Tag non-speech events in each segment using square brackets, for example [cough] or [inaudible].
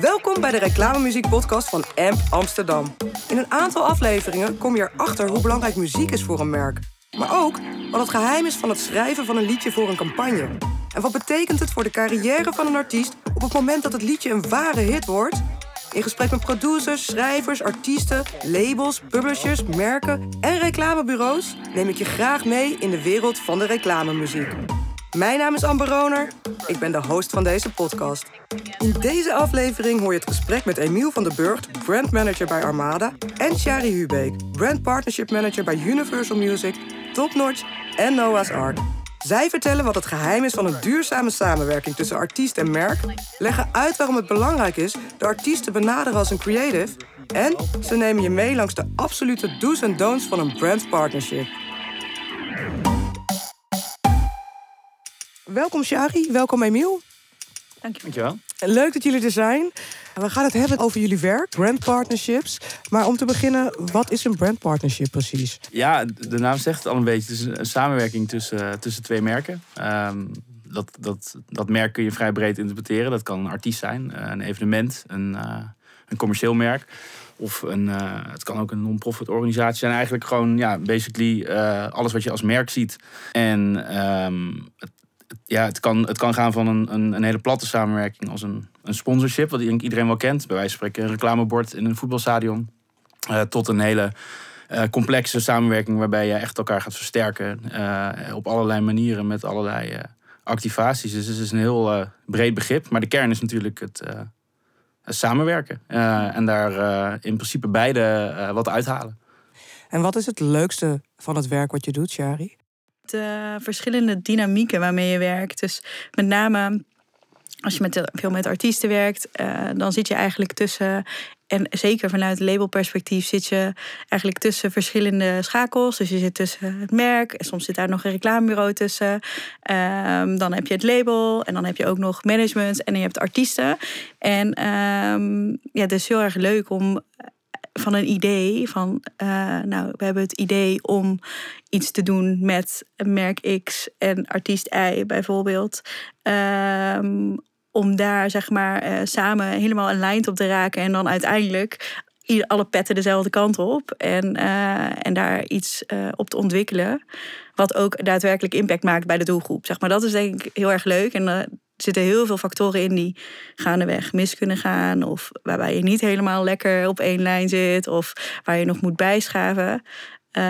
Welkom bij de reclamemuziek podcast van AMP Amsterdam. In een aantal afleveringen kom je erachter hoe belangrijk muziek is voor een merk. Maar ook wat het geheim is van het schrijven van een liedje voor een campagne. En wat betekent het voor de carrière van een artiest op het moment dat het liedje een ware hit wordt? In gesprek met producers, schrijvers, artiesten, labels, publishers, merken en reclamebureaus neem ik je graag mee in de wereld van de reclamemuziek. Mijn naam is Amber Roner. Ik ben de host van deze podcast. In deze aflevering hoor je het gesprek met Emiel van den Burgt, brandmanager bij Armada, en Shari Hubeek, brand partnership manager bij Universal Music, Top Notch en Noah's Ark. Zij vertellen wat het geheim is van een duurzame samenwerking tussen artiest en merk, leggen uit waarom het belangrijk is de artiest te benaderen als een creative en ze nemen je mee langs de absolute do's en don'ts van een brand partnership. Welkom Shari, welkom Emiel. Dankjewel. Leuk dat jullie er zijn. We gaan het hebben over jullie werk, brand partnerships. Maar om te beginnen, wat is een brand partnership precies? Ja, de naam zegt het al een beetje. Het is een samenwerking tussen, tussen twee merken. Ehm, dat, dat, dat merk kun je vrij breed interpreteren. Dat kan een artiest zijn, eh, een evenement, een, uh, een commercieel merk. Of een, uh, het kan ook een non-profit organisatie zijn. Eigenlijk gewoon, ja, basically alles wat je als merk ziet. En um, het, ja, het, kan, het kan gaan van een, een, een, hele platte samenwerking als een, een sponsorship, wat iedereen wel kent. Bij wijze van spreken een reclamebord in een voetbalstadion. Uh, tot een hele uh, complexe samenwerking waarbij je echt elkaar gaat versterken. Uh, op allerlei manieren met allerlei activaties. Dus het is een heel breed begrip. Maar de kern is natuurlijk het, het samenwerken. en daar in principe beide wat uithalen. En wat is het leukste van het werk wat je doet, Shari? De verschillende dynamieken waarmee je werkt. Dus met name als je met, veel met artiesten werkt, uh, dan zit je eigenlijk tussen. En zeker vanuit labelperspectief zit je eigenlijk tussen verschillende schakels. Dus je zit tussen het merk, en soms zit daar nog een reclamebureau tussen. Um, dan heb je het label en dan heb je ook nog management en je hebt artiesten. En um, ja, het is heel erg leuk om van een idee. Van, uh, nou, we hebben het idee om iets te doen met merk X en artiest Y bijvoorbeeld. Um, om daar zeg maar uh, samen helemaal aligned op te raken. En dan uiteindelijk alle petten dezelfde kant op. En, uh, en daar iets op te ontwikkelen. Wat ook daadwerkelijk impact maakt bij de doelgroep. Zeg maar, dat is denk ik heel erg leuk. En er zitten heel veel factoren in die gaandeweg mis kunnen gaan. Of waarbij je niet helemaal lekker op één lijn zit. Of waar je nog moet bijschaven. Uh,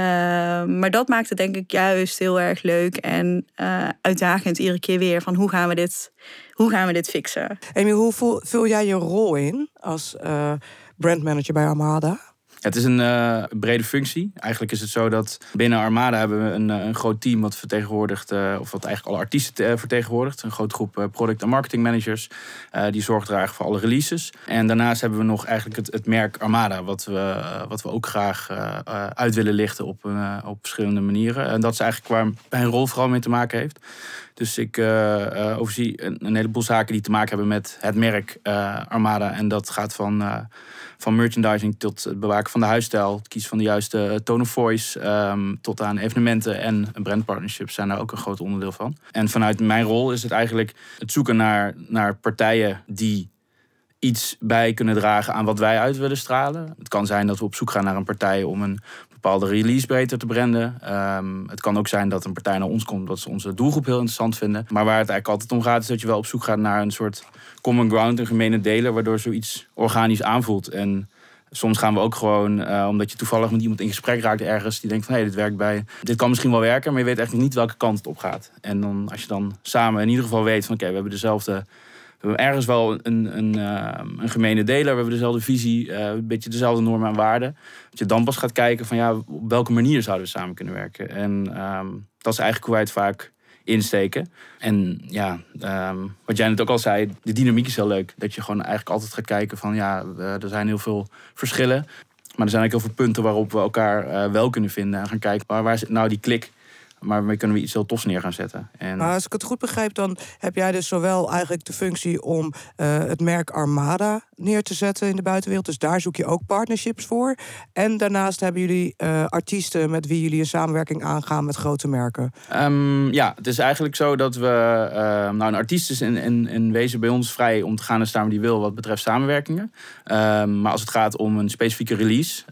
maar dat maakt het denk ik juist heel erg leuk en uh, uitdagend iedere keer weer. Van hoe gaan we dit, hoe gaan we dit fixen? Amy, hoe vul, jij je rol in als uh, brandmanager bij Armada? Het is een uh, brede functie. Eigenlijk is het zo dat binnen Armada hebben we een, eh, een groot team wat vertegenwoordigt, uh, of wat eigenlijk alle artiesten vertegenwoordigt. Een grote groep product- en marketing managers. die zorgt dragen voor alle releases. En daarnaast hebben we nog eigenlijk het, het merk Armada, wat we, wat we ook graag uit willen lichten op, op verschillende manieren. En dat is eigenlijk waar mijn rol vooral mee te maken heeft. Dus ik overzie een, een, heleboel zaken die te maken hebben met het merk Armada. En dat gaat van van merchandising tot het bewaken van de huisstijl, het kiezen van de juiste eh, tone of voice, um, tot aan evenementen en brandpartnerships zijn daar ook een groot onderdeel van. En vanuit mijn rol is het eigenlijk het zoeken naar, naar partijen die iets bij kunnen dragen aan wat wij uit willen stralen. Het kan zijn dat we op zoek gaan naar een partij om een bepaalde release beter te branden. Um, het kan ook zijn dat een partij naar ons komt dat ze onze doelgroep heel interessant vinden. Maar waar het eigenlijk altijd om gaat, is dat je wel op zoek gaat naar een soort common ground, een gemene deler, waardoor zoiets organisch aanvoelt. En soms gaan we ook gewoon, uh, omdat je toevallig met iemand in gesprek raakt ergens, die denkt van hé, hey, dit werkt bij, dit kan misschien wel werken, maar je weet eigenlijk niet welke kant het op gaat. En dan, als je dan samen in ieder geval weet van oké, we hebben dezelfde we hebben ergens wel een, een, uh, een gemene deler. We hebben dezelfde visie, uh, een beetje dezelfde normen en waarden. Dat je dan pas gaat kijken van ja, op welke manier zouden we samen kunnen werken. En um, dat is eigenlijk hoe wij het vaak insteken. En ja, um, wat jij net ook al zei, de dynamiek is heel leuk. Dat je gewoon eigenlijk altijd gaat kijken van ja, er zijn heel veel verschillen. Maar er zijn ook heel veel punten waarop we elkaar uh, wel kunnen vinden. En gaan kijken waar, waar zit nou die klik maar kunnen we iets heel tofs neer gaan zetten. En... Als ik het goed begrijp, dan heb jij dus zowel eigenlijk de functie om uh, het merk Armada neer te zetten in de buitenwereld. Dus daar zoek je ook partnerships voor. En daarnaast hebben jullie uh, artiesten met wie jullie een samenwerking aangaan met grote merken. Um, ja, het is eigenlijk zo dat we. Uh, nou, een artiest is in, in, in wezen bij ons vrij om te gaan en staan waar die wil wat betreft samenwerkingen. Um, maar als het gaat om een specifieke release,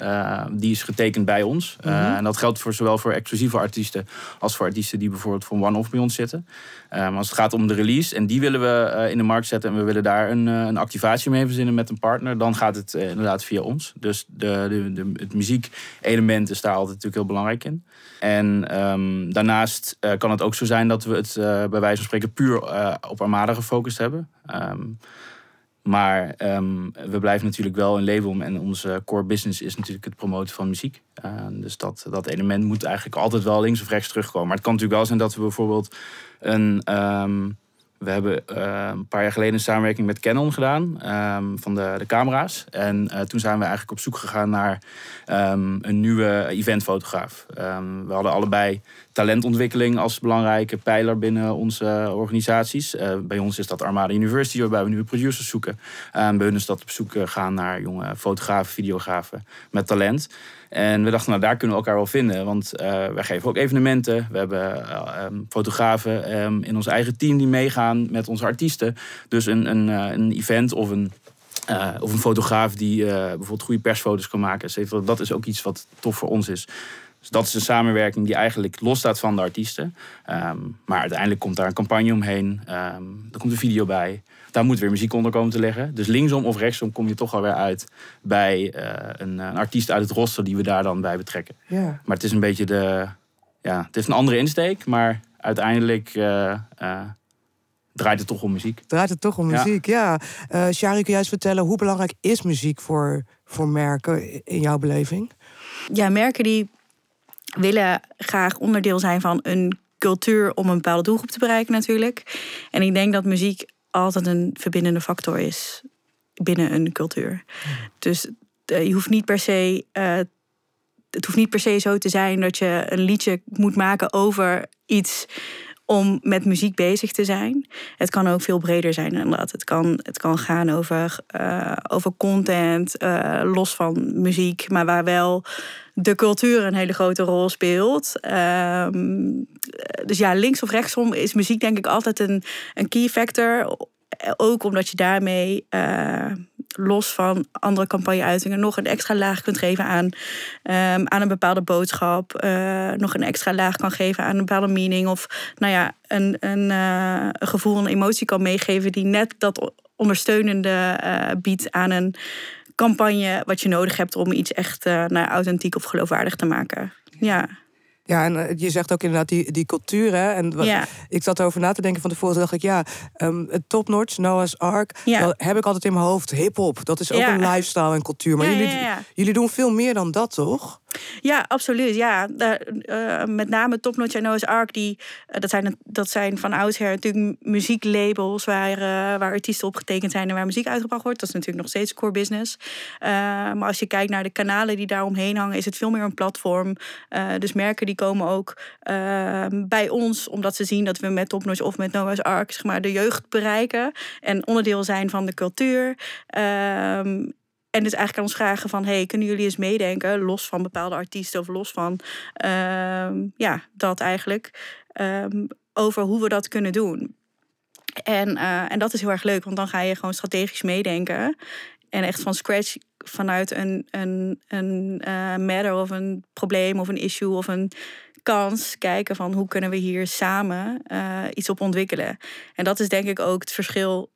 die is getekend bij ons. Mm -hmm. en dat geldt voor zowel voor exclusieve artiesten als voor artiesten die bijvoorbeeld voor one-off bij ons zitten. Um, als het gaat om de release en die willen we uh, in de markt zetten en we willen daar een, uh, een activatie mee verzinnen met een partner, dan gaat het inderdaad via ons. Dus de, de, de, het muziekelement is daar altijd natuurlijk heel belangrijk in. En um, daarnaast kan het ook zo zijn dat we het bij wijze van spreken puur op Armada gefocust hebben. Um, maar um, we blijven natuurlijk wel een label en onze core business is natuurlijk het promoten van muziek. Uh, dus dat, dat element moet eigenlijk altijd wel links of rechts terugkomen. Maar het kan natuurlijk wel zijn dat we bijvoorbeeld een. Um, we hebben uh, een paar jaar geleden een samenwerking met Canon gedaan van de, de camera's. En uh, toen zijn we eigenlijk op zoek gegaan naar een nieuwe eventfotograaf. Um, we hadden allebei talentontwikkeling als belangrijke pijler binnen onze organisaties. Uh, bij ons is dat Armada University, waarbij we nieuwe producers zoeken. bij hun is dat op zoek gaan naar jonge fotografen, videografen met talent. En we dachten, nou daar kunnen we elkaar wel vinden. Want uh, wij geven ook evenementen. We hebben uh, um, fotografen um, in ons eigen team die meegaan met onze artiesten. Dus een, een, uh, een event of een, of een fotograaf die bijvoorbeeld goede persfoto's kan maken. Dat is ook iets wat tof voor ons is. Dus dat is een samenwerking die eigenlijk losstaat van de artiesten. Um, maar uiteindelijk komt daar een campagne omheen. er komt een video bij daar moet weer muziek onder komen te liggen. Dus linksom of rechtsom kom je toch alweer uit bij uh, een, een, artiest uit het roster die we daar dan bij betrekken. Ja. Maar het is een beetje de. Ja, het heeft een andere insteek, maar uiteindelijk. Uh, uh, draait het toch om muziek. Draait het toch om muziek, ja. ja. Shari, kun jij eens vertellen hoe belangrijk is muziek voor, voor merken in jouw beleving? Ja, merken die willen graag onderdeel zijn van een cultuur om een bepaalde doelgroep te bereiken natuurlijk. En ik denk dat muziek altijd een verbindende factor is binnen een cultuur. Dus uh, je hoeft niet per se. Uh, het hoeft niet per se zo te zijn dat je een liedje moet maken over iets om met muziek bezig te zijn. Het kan ook veel breder zijn dan dat. Het kan, het kan gaan over, uh, over content, los van muziek, maar waar wel de cultuur een hele grote rol speelt. Um, dus ja, links of rechtsom is muziek denk ik altijd een, een key factor. Ook omdat je daarmee uh, los van andere campagneuitingen nog een extra laag kunt geven aan, um, aan een bepaalde boodschap. Uh, nog een extra laag kan geven aan een bepaalde meaning. Of nou ja, een, een, uh, een gevoel, een emotie kan meegeven die net dat ondersteunende biedt aan een campagne wat je nodig hebt om iets echt nou, authentiek of geloofwaardig te maken. Ja. Ja, en je zegt ook inderdaad die, die cultuur. Hè? En wat, ja. ik zat erover na te denken van tevoren. dacht ik, ja, um, Top Notch, Noah's Ark. Ja. heb ik altijd in mijn hoofd. Hip-hop, dat is ook Ja. een lifestyle en cultuur. Maar jullie, jullie doen veel meer dan dat, toch? Ja, absoluut. Ja, eh, met name Top Notch en Noah's Ark, die, eh, dat, zijn, dat zijn van oudsher natuurlijk muzieklabels waar, eh, waar artiesten op getekend zijn en waar muziek uitgebracht wordt. Dat is natuurlijk nog steeds core business. Maar als je kijkt naar de kanalen die daaromheen hangen, is het veel meer een platform. Dus merken die komen ook bij ons omdat ze zien dat we met Top Notch of met Noah's Ark zeg maar, de jeugd bereiken en onderdeel zijn van de cultuur. En dus eigenlijk aan ons vragen van... hey, kunnen jullie eens meedenken, los van bepaalde artiesten... of los van, ehm, ja, dat eigenlijk... ehm, over hoe we dat kunnen doen. En, eh, en dat is heel erg leuk, want dan ga je gewoon strategisch meedenken... en echt van scratch vanuit een, een, een eh, matter of een probleem of een issue... of een kans kijken van hoe kunnen we hier samen eh, iets op ontwikkelen. En dat is denk ik ook het verschil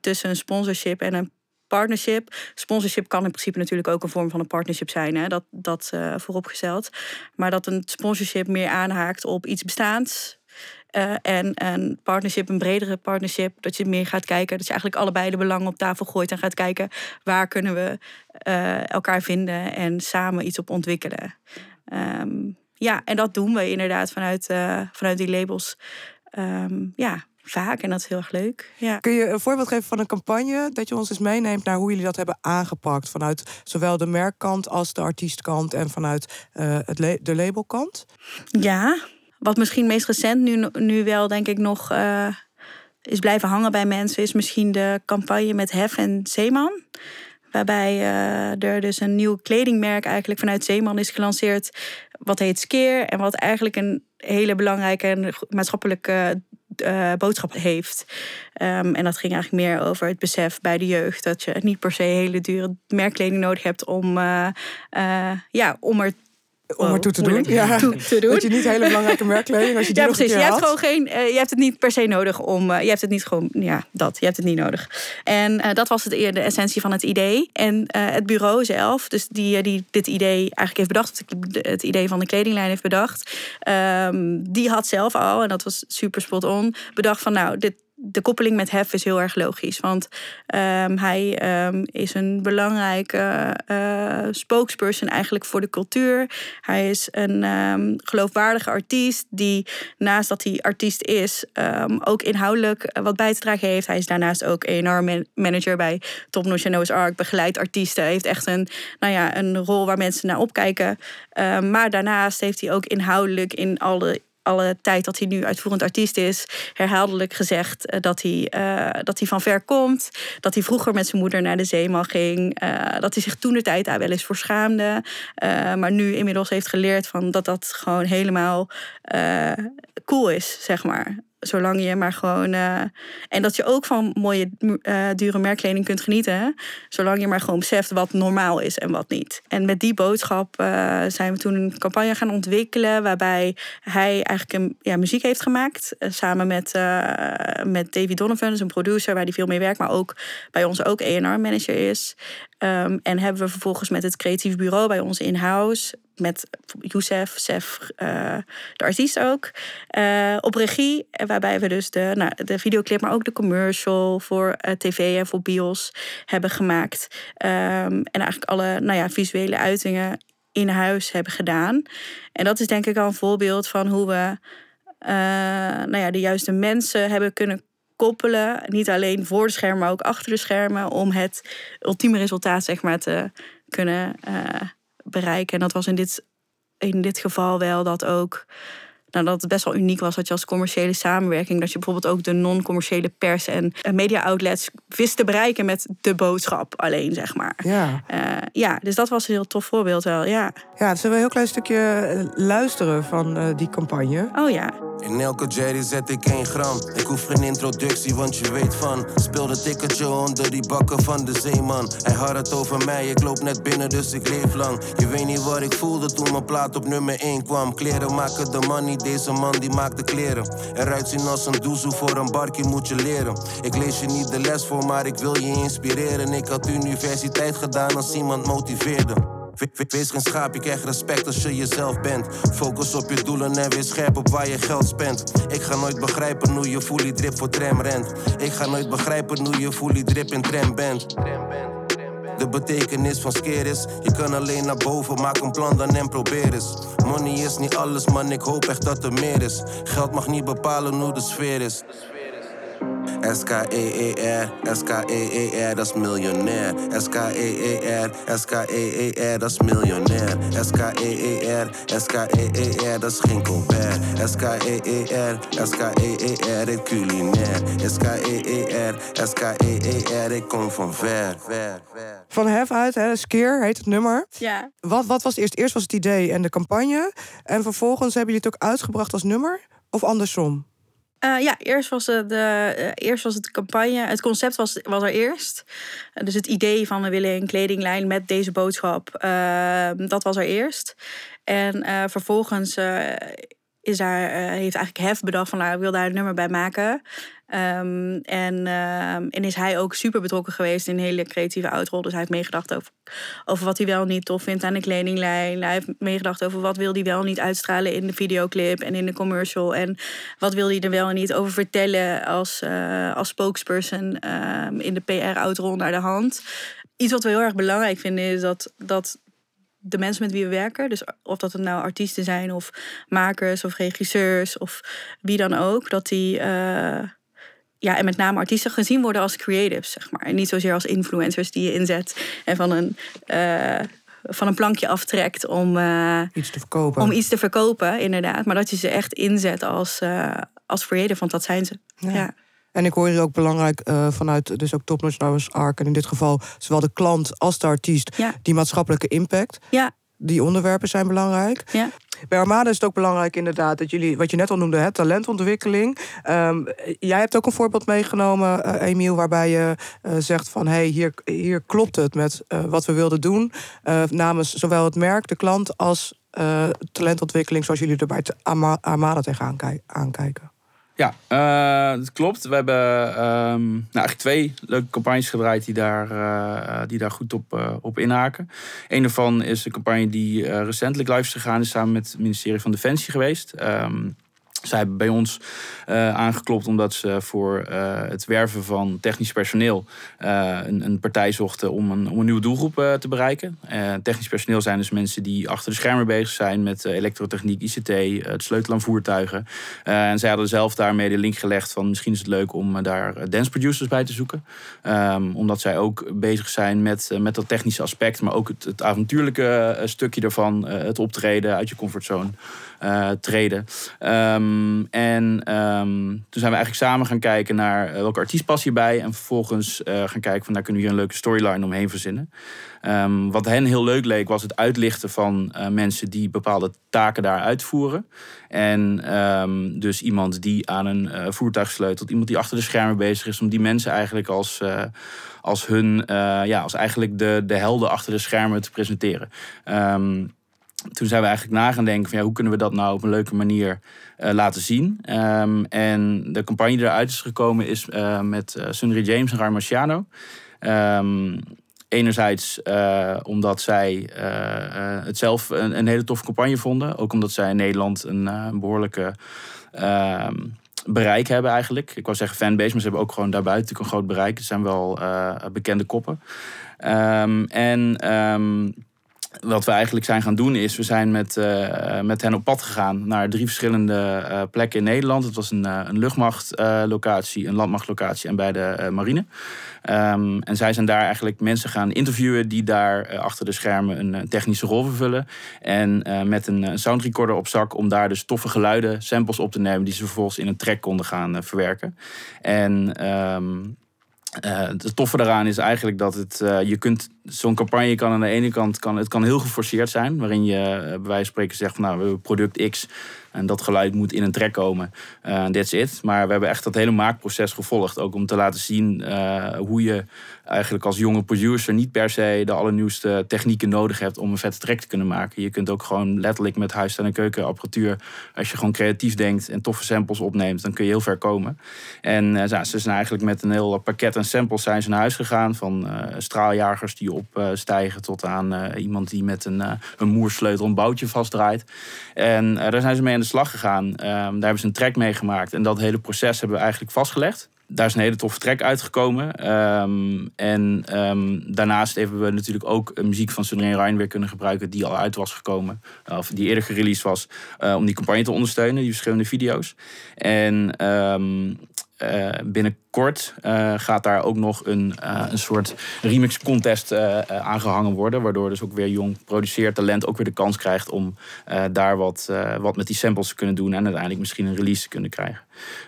tussen een sponsorship en een partnership. Sponsorship kan in principe natuurlijk ook een vorm van een partnership zijn, hè? dat, dat eh, vooropgesteld. Maar dat een sponsorship meer aanhaakt op iets bestaans. eh, en een partnership, een bredere partnership, dat je meer gaat kijken, dat je eigenlijk allebei de belangen op tafel gooit en gaat kijken waar kunnen we eh, elkaar vinden en samen iets op ontwikkelen. Ehm, ja, en dat doen we inderdaad vanuit, vanuit die labels. Ehm, ja, vaak en dat is heel erg leuk. Ja. Kun je een voorbeeld geven van een campagne... dat je ons eens meeneemt naar hoe jullie dat hebben aangepakt... vanuit zowel de merkkant als de artiestkant... en vanuit eh, het la- de labelkant? Ja, wat misschien meest recent nu, nu wel, denk ik, nog uh, is blijven hangen bij mensen, is misschien de campagne met Hef en Zeeman. Waarbij uh, er dus een nieuw kledingmerk eigenlijk vanuit Zeeman is gelanceerd. Wat heet Skeer. En wat eigenlijk een hele belangrijke maatschappelijke uh, boodschap heeft. Um, en dat ging eigenlijk meer over het besef bij de jeugd dat je niet per se hele dure merkkleding nodig hebt om, uh, uh, ja, om er om er toe te doen. Ja. Toe te doen. Dat je niet hele belangrijke merkkleding als je die ja, nog precies. je hebt gewoon geen. Uh, je hebt het niet per se nodig om. Uh, je hebt het niet gewoon. Ja, dat. Je hebt het niet nodig. En uh, dat was het, de essentie van het idee. En het bureau zelf, dus die, die dit idee eigenlijk heeft bedacht, het idee van de kledinglijn heeft bedacht, um, die had zelf al, en dat was super spot on, bedacht van nou, dit de koppeling met Hef is heel erg logisch. Want um, hij um, is een belangrijke uh, spokesperson eigenlijk voor de cultuur. Hij is een um, geloofwaardige artiest die naast dat hij artiest is... ook inhoudelijk wat bij te dragen heeft. Hij is daarnaast ook ENR-manager bij Top Notch Noah's Ark. Begeleidt artiesten. Heeft echt een, nou ja, een rol waar mensen naar opkijken. maar daarnaast heeft hij ook inhoudelijk in alle alle tijd dat hij nu uitvoerend artiest is, herhaaldelijk gezegd eh, dat hij, uh, dat hij van ver komt. Dat hij vroeger met zijn moeder naar de Zeeman ging. Uh, dat hij zich toen de tijd daar wel eens voor schaamde. maar nu inmiddels heeft geleerd van dat dat gewoon helemaal cool is, zeg maar. Zolang je maar gewoon. Uh, en dat je ook van mooie, uh, dure merkkleding kunt genieten. Zolang je maar gewoon beseft wat normaal is en wat niet. En met die boodschap uh, zijn we toen een campagne gaan ontwikkelen. Waarbij hij eigenlijk een, ja, muziek heeft gemaakt. samen met, met Davy Donovan, dus een producer waar hij veel mee werkt. Maar ook bij ons ook ER-manager is. Um, en hebben we vervolgens met het creatief bureau bij ons in-house met Youssef, Sef, uh, de artiest ook. Uh, op regie, waarbij we dus de, nou, de videoclip, maar ook de commercial voor uh, tv en voor bios hebben gemaakt. Um, en eigenlijk alle nou ja, visuele uitingen in huis hebben gedaan. En dat is denk ik al een voorbeeld van hoe we nou ja, de juiste mensen hebben kunnen koppelen. Niet alleen voor de schermen, maar ook achter de schermen. Om het ultieme resultaat zeg maar, te kunnen bereiken. En dat was in dit, in dit geval wel dat ook. Nou, dat het best wel uniek was dat je als commerciële samenwerking, dat je bijvoorbeeld ook de non-commerciële pers en media outlets wist te bereiken met de boodschap alleen, zeg maar. Ja, uh, ja dus dat was een heel tof voorbeeld wel, ja. Ja, dus we een heel klein stukje eh, luisteren van uh, die campagne. Oh ja. In elke jerry zet ik één gram. Ik hoef geen introductie, want je weet van. Speel de ticketje onder die bakken van de zeeman. Hij had het over mij, ik loop net binnen, dus ik leef lang. Je weet niet wat ik voelde toen mijn plaat op nummer 1 kwam. Kleren maken de money, deze man die maakt de kleren. Eruit zien als een doezoe voor een barkie moet je leren. Ik lees je niet de les voor, maar ik wil je inspireren. Ik had universiteit gedaan als iemand motiveerde. Wees geen schaap, je krijgt respect als je jezelf bent. Focus op je doelen en wees scherp op waar je geld spendt. Ik ga nooit begrijpen hoe je fully drip voor tram rent. Ik ga nooit begrijpen hoe je fully drip in tram bent. De betekenis van skeer is, je kan alleen naar boven, maak een plan dan en probeer eens. Money is niet alles, man, ik hoop echt dat er meer is. Geld mag niet bepalen hoe de sfeer is. S-K-E-E-R, S-K-E-E-R, dat is miljonair. S-K-E-E-R, S-K-E-E-R, dat is miljonair. S-K-E-E-R, S-K-E-E-R, dat is geen compare. S-K-E-E-R, S-K-E-E-R, ik culinair. S-K-E-E-R, S-K-E-E-R, ik kom van ver. ver, ver. Van Hef uit, hè, Skeer heet het nummer. Ja. Wat, wat was eerst? Eerst was het idee en de campagne. En vervolgens hebben jullie het ook uitgebracht als nummer? Of andersom? Uh, ja, eerst was, het de, uh, eerst was het campagne. Het concept was, was er eerst. Uh, dus het idee van we willen een kledinglijn met deze boodschap. dat was er eerst. En vervolgens is daar, heeft eigenlijk Hef bedacht van nou, ik wil daar een nummer bij maken. Um, en, uh, en is hij ook super betrokken geweest in een hele creatieve uitrol. Dus hij heeft meegedacht over, over wat hij wel niet tof vindt aan de kledinglijn. Hij heeft meegedacht over wat wil hij wel niet uitstralen in de videoclip en in de commercial. En wat wil hij er wel en niet over vertellen als, uh, als spokesperson um, in de PR-uitrol naar de hand. Iets wat we heel erg belangrijk vinden is dat, dat de mensen met wie we werken, dus of dat het nou artiesten zijn of makers of regisseurs of wie dan ook, dat die. Uh, ja, en met name artiesten gezien worden als creatives, zeg maar. En niet zozeer als influencers die je inzet en van een uh, van een plankje aftrekt om, uh, iets te verkopen. Om iets te verkopen, inderdaad. Maar dat je ze echt inzet als, uh, als creator, want dat zijn ze. Ja. En ik hoor hier ook belangrijk uh, vanuit dus ook Top Notch Ark... en in dit geval zowel de klant als de artiest... Ja. die maatschappelijke impact. Ja. Die onderwerpen zijn belangrijk. Ja. Bij Armada is het ook belangrijk inderdaad dat jullie, wat je net al noemde, hè, talentontwikkeling. Um, jij hebt ook een voorbeeld meegenomen, uh, Emiel, waarbij je uh, zegt van hé, hey, hier, hier klopt het met uh, wat we wilden doen. namens zowel het merk, de klant als talentontwikkeling, zoals jullie er bij Armada tegenaan aankijken. Ja, uh, dat klopt. We hebben um, nou, eigenlijk twee leuke campagnes gedraaid die daar, uh, die daar goed op, uh, op inhaken. Een daarvan is een campagne die recentelijk live is gegaan, is samen met het ministerie van Defensie geweest. Um, zij hebben bij ons uh, aangeklopt omdat ze voor uh, het werven van technisch personeel uh, een, een, partij zochten om een, om een nieuwe doelgroep te bereiken. technisch personeel zijn dus mensen die achter de schermen bezig zijn met elektrotechniek, ICT, het sleutelen aan voertuigen. en zij hadden zelf daarmee de link gelegd van misschien is het leuk om daar dance producers bij te zoeken. Um, omdat zij ook bezig zijn met, met dat technische aspect, maar ook het, het avontuurlijke stukje ervan, het optreden uit je comfortzone treden. Um, Um, en um, toen zijn we eigenlijk samen gaan kijken naar uh, welke artiest past hierbij. En vervolgens uh, gaan kijken van daar kunnen we hier een leuke storyline omheen verzinnen. Um, wat hen heel leuk leek was het uitlichten van mensen die bepaalde taken daar uitvoeren. En dus iemand die aan een voertuig sleutelt. Iemand die achter de schermen bezig is. Om die mensen eigenlijk als, als hun, ja, als eigenlijk de, de helden achter de schermen te presenteren toen zijn we eigenlijk na gaan denken van ja, hoe kunnen we dat nou op een leuke manier uh, laten zien. Um, en de campagne die eruit is gekomen is uh, met uh, Sunri James en Rai Marciano. Um, enerzijds omdat zij het zelf een, hele toffe campagne vonden. Ook omdat zij in Nederland een, een behoorlijke ehm, bereik hebben eigenlijk. Ik wou zeggen fanbase, maar ze hebben ook gewoon daarbuiten natuurlijk een groot bereik. Het zijn wel bekende koppen. en wat we eigenlijk zijn gaan doen is, we zijn met, uh, met hen op pad gegaan naar drie verschillende uh, plekken in Nederland. Het was een, uh, een luchtmachtlocatie, een landmachtlocatie en bij de marine. Um, en zij zijn daar eigenlijk mensen gaan interviewen die daar achter de schermen een technische rol vervullen. En met een soundrecorder op zak om daar dus toffe geluiden, samples op te nemen die ze vervolgens in een track konden gaan verwerken. En um, uh, het toffe daaraan is eigenlijk dat het, uh, je kunt, zo'n campagne kan aan de ene kant, kan, het kan heel geforceerd zijn. Waarin je uh, bij wijze van spreken zegt van nou, we hebben product X en dat geluid moet in een track komen. Uh, that's it. Maar we hebben echt dat hele maakproces gevolgd. Ook om te laten zien hoe je eigenlijk als jonge producer niet per se de allernieuwste technieken nodig hebt om een vette track te kunnen maken. Je kunt ook gewoon letterlijk met huis- en keukenapparatuur, als je gewoon creatief denkt en toffe samples opneemt, dan kun je heel ver komen. En uh, ze zijn eigenlijk met een heel pakket aan samples zijn ze naar huis gegaan. Van straaljagers die opstijgen tot aan iemand die met een, een moersleutel een boutje vastdraait. En daar zijn ze mee de slag gegaan. Um, daar hebben ze een track mee gemaakt. En dat hele proces hebben we eigenlijk vastgelegd daar is een hele toffe track uitgekomen. Um, en um, daarnaast hebben we natuurlijk ook muziek van Sunny Ryan weer kunnen gebruiken, die al uit was gekomen, of die eerder gereleased was, uh, om die campagne te ondersteunen, die verschillende video's. En uh, binnenkort uh, gaat daar ook nog een, uh, een soort remix contest aangehangen worden. Waardoor dus ook weer jong produceerd talent ook weer de kans krijgt om daar wat, wat met die samples te kunnen doen. En uiteindelijk misschien een release te kunnen krijgen.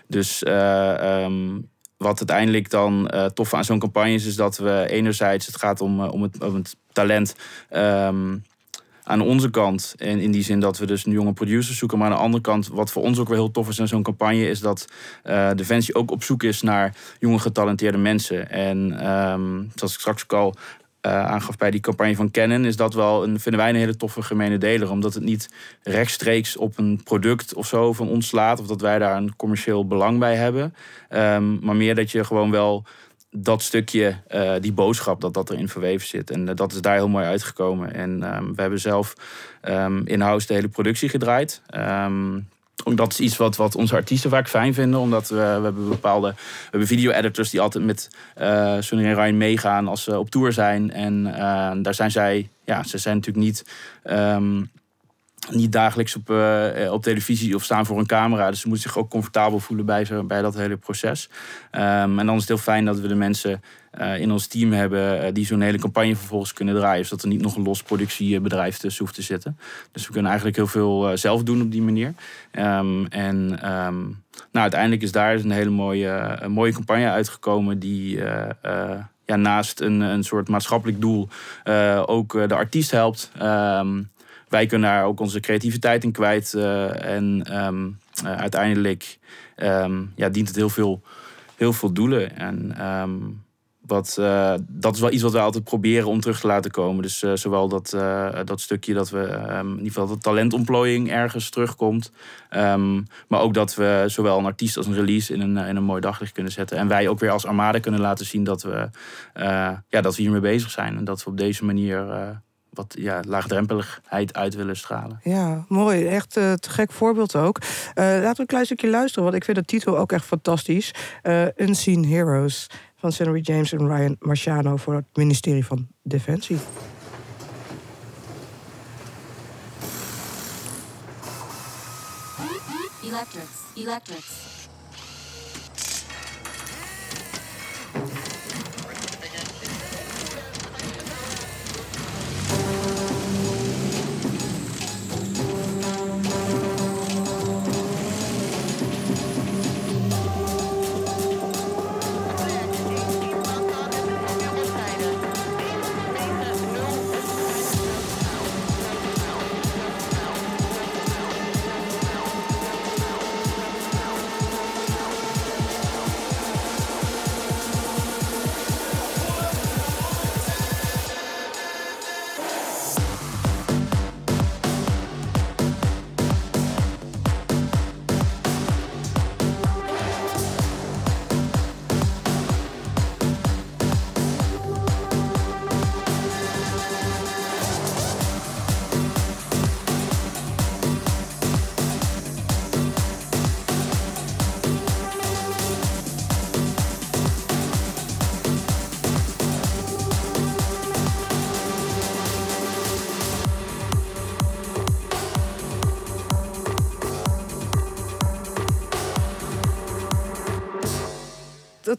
Dus um, wat uiteindelijk dan tof aan zo'n campagne is, is dat we enerzijds het gaat om, om, het, om het talent um, aan onze kant. En in die zin dat we dus jonge producers zoeken. Maar aan de andere kant, wat voor ons ook wel heel tof is aan zo'n campagne, is dat uh, Defensie ook op zoek is naar jonge getalenteerde mensen. En um, zoals ik straks ook al uh, aangaf bij die campagne van Canon, is dat wel een, vinden wij een hele toffe gemene deler. Omdat het niet rechtstreeks op een product of zo van ons slaat. Of dat wij daar een commercieel belang bij hebben. Um, maar meer dat je gewoon wel dat stukje, uh, die boodschap, dat dat erin verweven zit. En uh, dat is daar heel mooi uitgekomen. En um, we hebben zelf um, in-house de hele productie gedraaid. Um, dat is iets wat, wat onze artiesten vaak fijn vinden. Omdat we, we hebben bepaalde we hebben video-editors die altijd met uh, Sonny en Ryan meegaan als ze op tour zijn. En daar zijn zij, ja, ze zijn natuurlijk niet. Niet dagelijks op, uh, op televisie of staan voor een camera. Dus ze moeten zich ook comfortabel voelen bij, bij dat hele proces. Um, en dan is het heel fijn dat we de mensen uh, in ons team hebben die zo'n hele campagne vervolgens kunnen draaien. Zodat er niet nog een los productiebedrijf tussen hoeft te zitten. Dus we kunnen eigenlijk heel veel zelf doen op die manier. Um, en um, nou, uiteindelijk is daar een hele mooie, een mooie campagne uitgekomen die ja, naast een, een soort maatschappelijk doel ook de artiest helpt. Wij kunnen daar ook onze creativiteit in kwijt. Uh, en um, uh, uiteindelijk um, ja, dient het heel veel, heel veel doelen. En um, wat, uh, dat is wel iets wat we altijd proberen om terug te laten komen. Dus zowel dat, dat stukje dat we in ieder geval de talentontplooiing ergens terugkomt. maar ook dat we zowel een artiest als een release in een, in een mooi daglicht kunnen zetten. En wij ook weer als Armada kunnen laten zien dat we, ja, dat we hiermee bezig zijn. En dat we op deze manier wat ja, laagdrempeligheid uit willen stralen. Ja, mooi. Echt uh, te gek voorbeeld ook. Uh, laten we een klein stukje luisteren, want ik vind de titel ook echt fantastisch. Uh, Unseen Heroes van Senator James en Ryan Marciano voor het ministerie van Defensie. Electrics, electrics.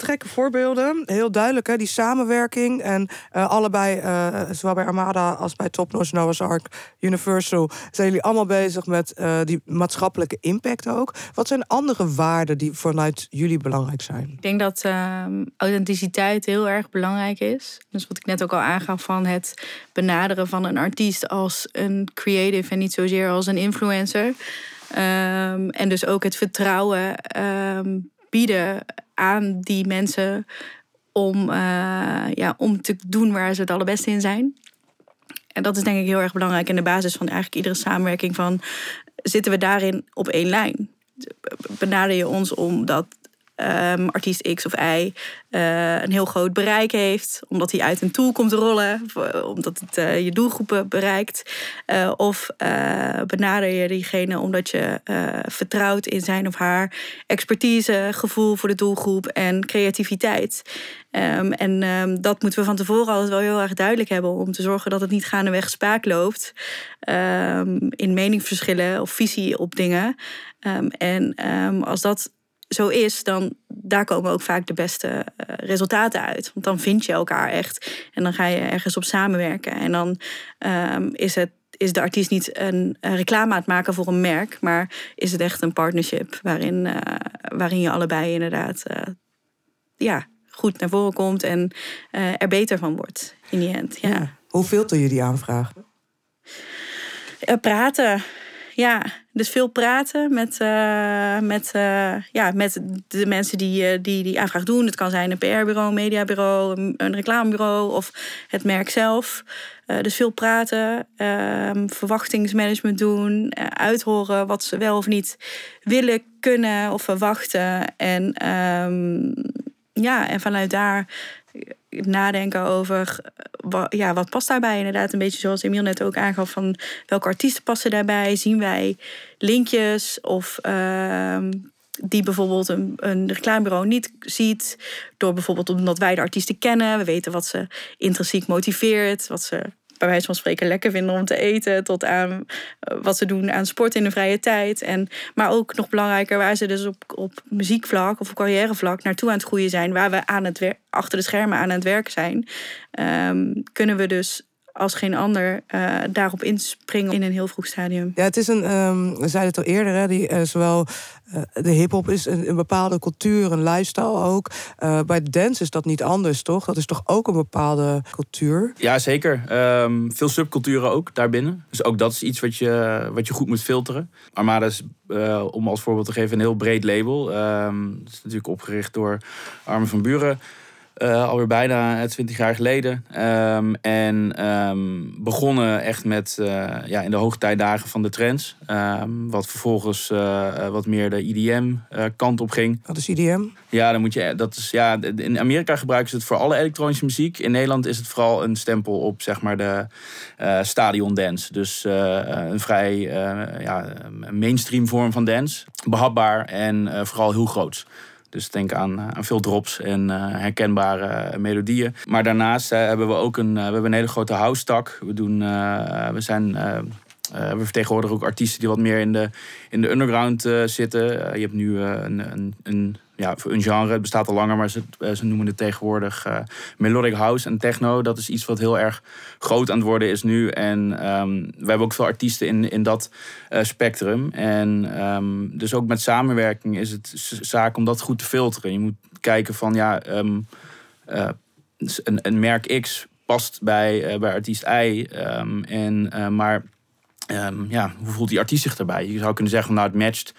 Gekke voorbeelden. Heel duidelijk, hè? die samenwerking. En uh, allebei, uh, zowel bij Armada als bij Top Notch, Noah's Ark, Universal... zijn jullie allemaal bezig met uh, die maatschappelijke impact ook. Wat zijn andere waarden die vanuit jullie belangrijk zijn? Ik denk dat authenticiteit heel erg belangrijk is. Dus wat ik net ook al aangaf van het benaderen van een artiest... als een creative en niet zozeer als een influencer... Um, en dus ook het vertrouwen um, bieden aan die mensen om, uh, ja, om te doen waar ze het allerbeste in zijn. En dat is denk ik heel erg belangrijk in de basis van eigenlijk iedere samenwerking van zitten we daarin op één lijn? Benader je ons omdat um, artiest X of Y uh, een heel groot bereik heeft, omdat hij uit een tool komt rollen, omdat het uh, je doelgroepen bereikt. Uh, of benader je diegene omdat je vertrouwt in zijn of haar expertise, gevoel voor de doelgroep en creativiteit. Um, en um, dat moeten we van tevoren altijd wel heel erg duidelijk hebben om te zorgen dat het niet gaandeweg spaak loopt in meningsverschillen of visie op dingen. en als dat zo is, dan daar komen ook vaak de beste uh, resultaten uit. Want dan vind je elkaar echt en dan ga je ergens op samenwerken. En dan um, is het is de artiest niet een, een, reclame aan het maken voor een merk, maar is het echt een partnership waarin, uh, waarin je allebei inderdaad uh, ja, goed naar voren komt en er beter van wordt in die end. Ja. ja. Hoe filter je die aanvragen? praten ja. Dus veel praten met, uh, met, uh, ja, met de mensen die, uh, die die aanvraag doen. Het kan zijn een PR-bureau, een mediabureau, een, reclamebureau of het merk zelf. dus veel praten, ehm, verwachtingsmanagement doen, uithoren wat ze wel of niet willen, kunnen of verwachten. En, um, ja, en vanuit daar nadenken over wat, ja, wat past daarbij. Inderdaad, een beetje zoals Emiel net ook aangaf van welke artiesten passen daarbij. Zien wij linkjes of uh, die bijvoorbeeld een, een reclamebureau niet ziet. Door bijvoorbeeld omdat wij de artiesten kennen. We weten wat ze intrinsiek motiveert, wat ze bij wijze van spreken lekker vinden om te eten, tot aan eh, wat ze doen aan sport in de vrije tijd. En, maar ook nog belangrijker, waar ze dus op, op muziekvlak of op carrièrevlak naartoe aan het groeien zijn, waar we aan het achter de schermen aan het werk zijn, ehm, kunnen we dus als geen ander uh, daarop inspringen in een heel vroeg stadium. Ja, het is een, um, we zeiden het al eerder, hè, die, uh, zowel uh, de hip-hop is een, een, bepaalde cultuur, een lifestyle ook. bij dance is dat niet anders, toch? Dat is toch ook een bepaalde cultuur? Ja, zeker. Um, veel subculturen ook daarbinnen. Dus ook dat is iets wat je, wat je goed moet filteren. Armada is, om als voorbeeld te geven, een heel breed label. Um, het is natuurlijk opgericht door Armen van Buren. Uh, alweer bijna 20 jaar geleden. Um, en um, begonnen echt met uh, ja, in de hoogtijdagen van de trends. Um, wat vervolgens uh, wat meer de IDM-kant op ging. Wat is IDM? Ja, dan moet je, dat is, ja, in Amerika gebruiken ze het voor alle elektronische muziek. In Nederland is het vooral een stempel op zeg maar, de stadion dance. Dus een vrij ja, mainstream vorm van dance. Behapbaar en vooral heel groots. Dus denk aan, eh, aan veel drops en uh, herkenbare melodieën. Maar daarnaast hebben we ook een, we hebben een hele grote house-tak. We, doen, we zijn we vertegenwoordigen ook artiesten die wat meer in de, in de underground zitten. je hebt nu een, een, een ja, een genre. Bestaat al langer, maar ze, eh, ze noemen het tegenwoordig uh, melodic house en techno. Dat is iets wat heel erg groot aan het worden is nu. En um, we hebben ook veel artiesten in, in dat uh, spectrum. En um, dus ook met samenwerking is het zaak om dat goed te filteren. Je moet kijken van ja, uh, een, een merk X past bij, bij artiest Y. en, maar ja, hoe voelt die artiest zich daarbij? Je zou kunnen zeggen, nou het matcht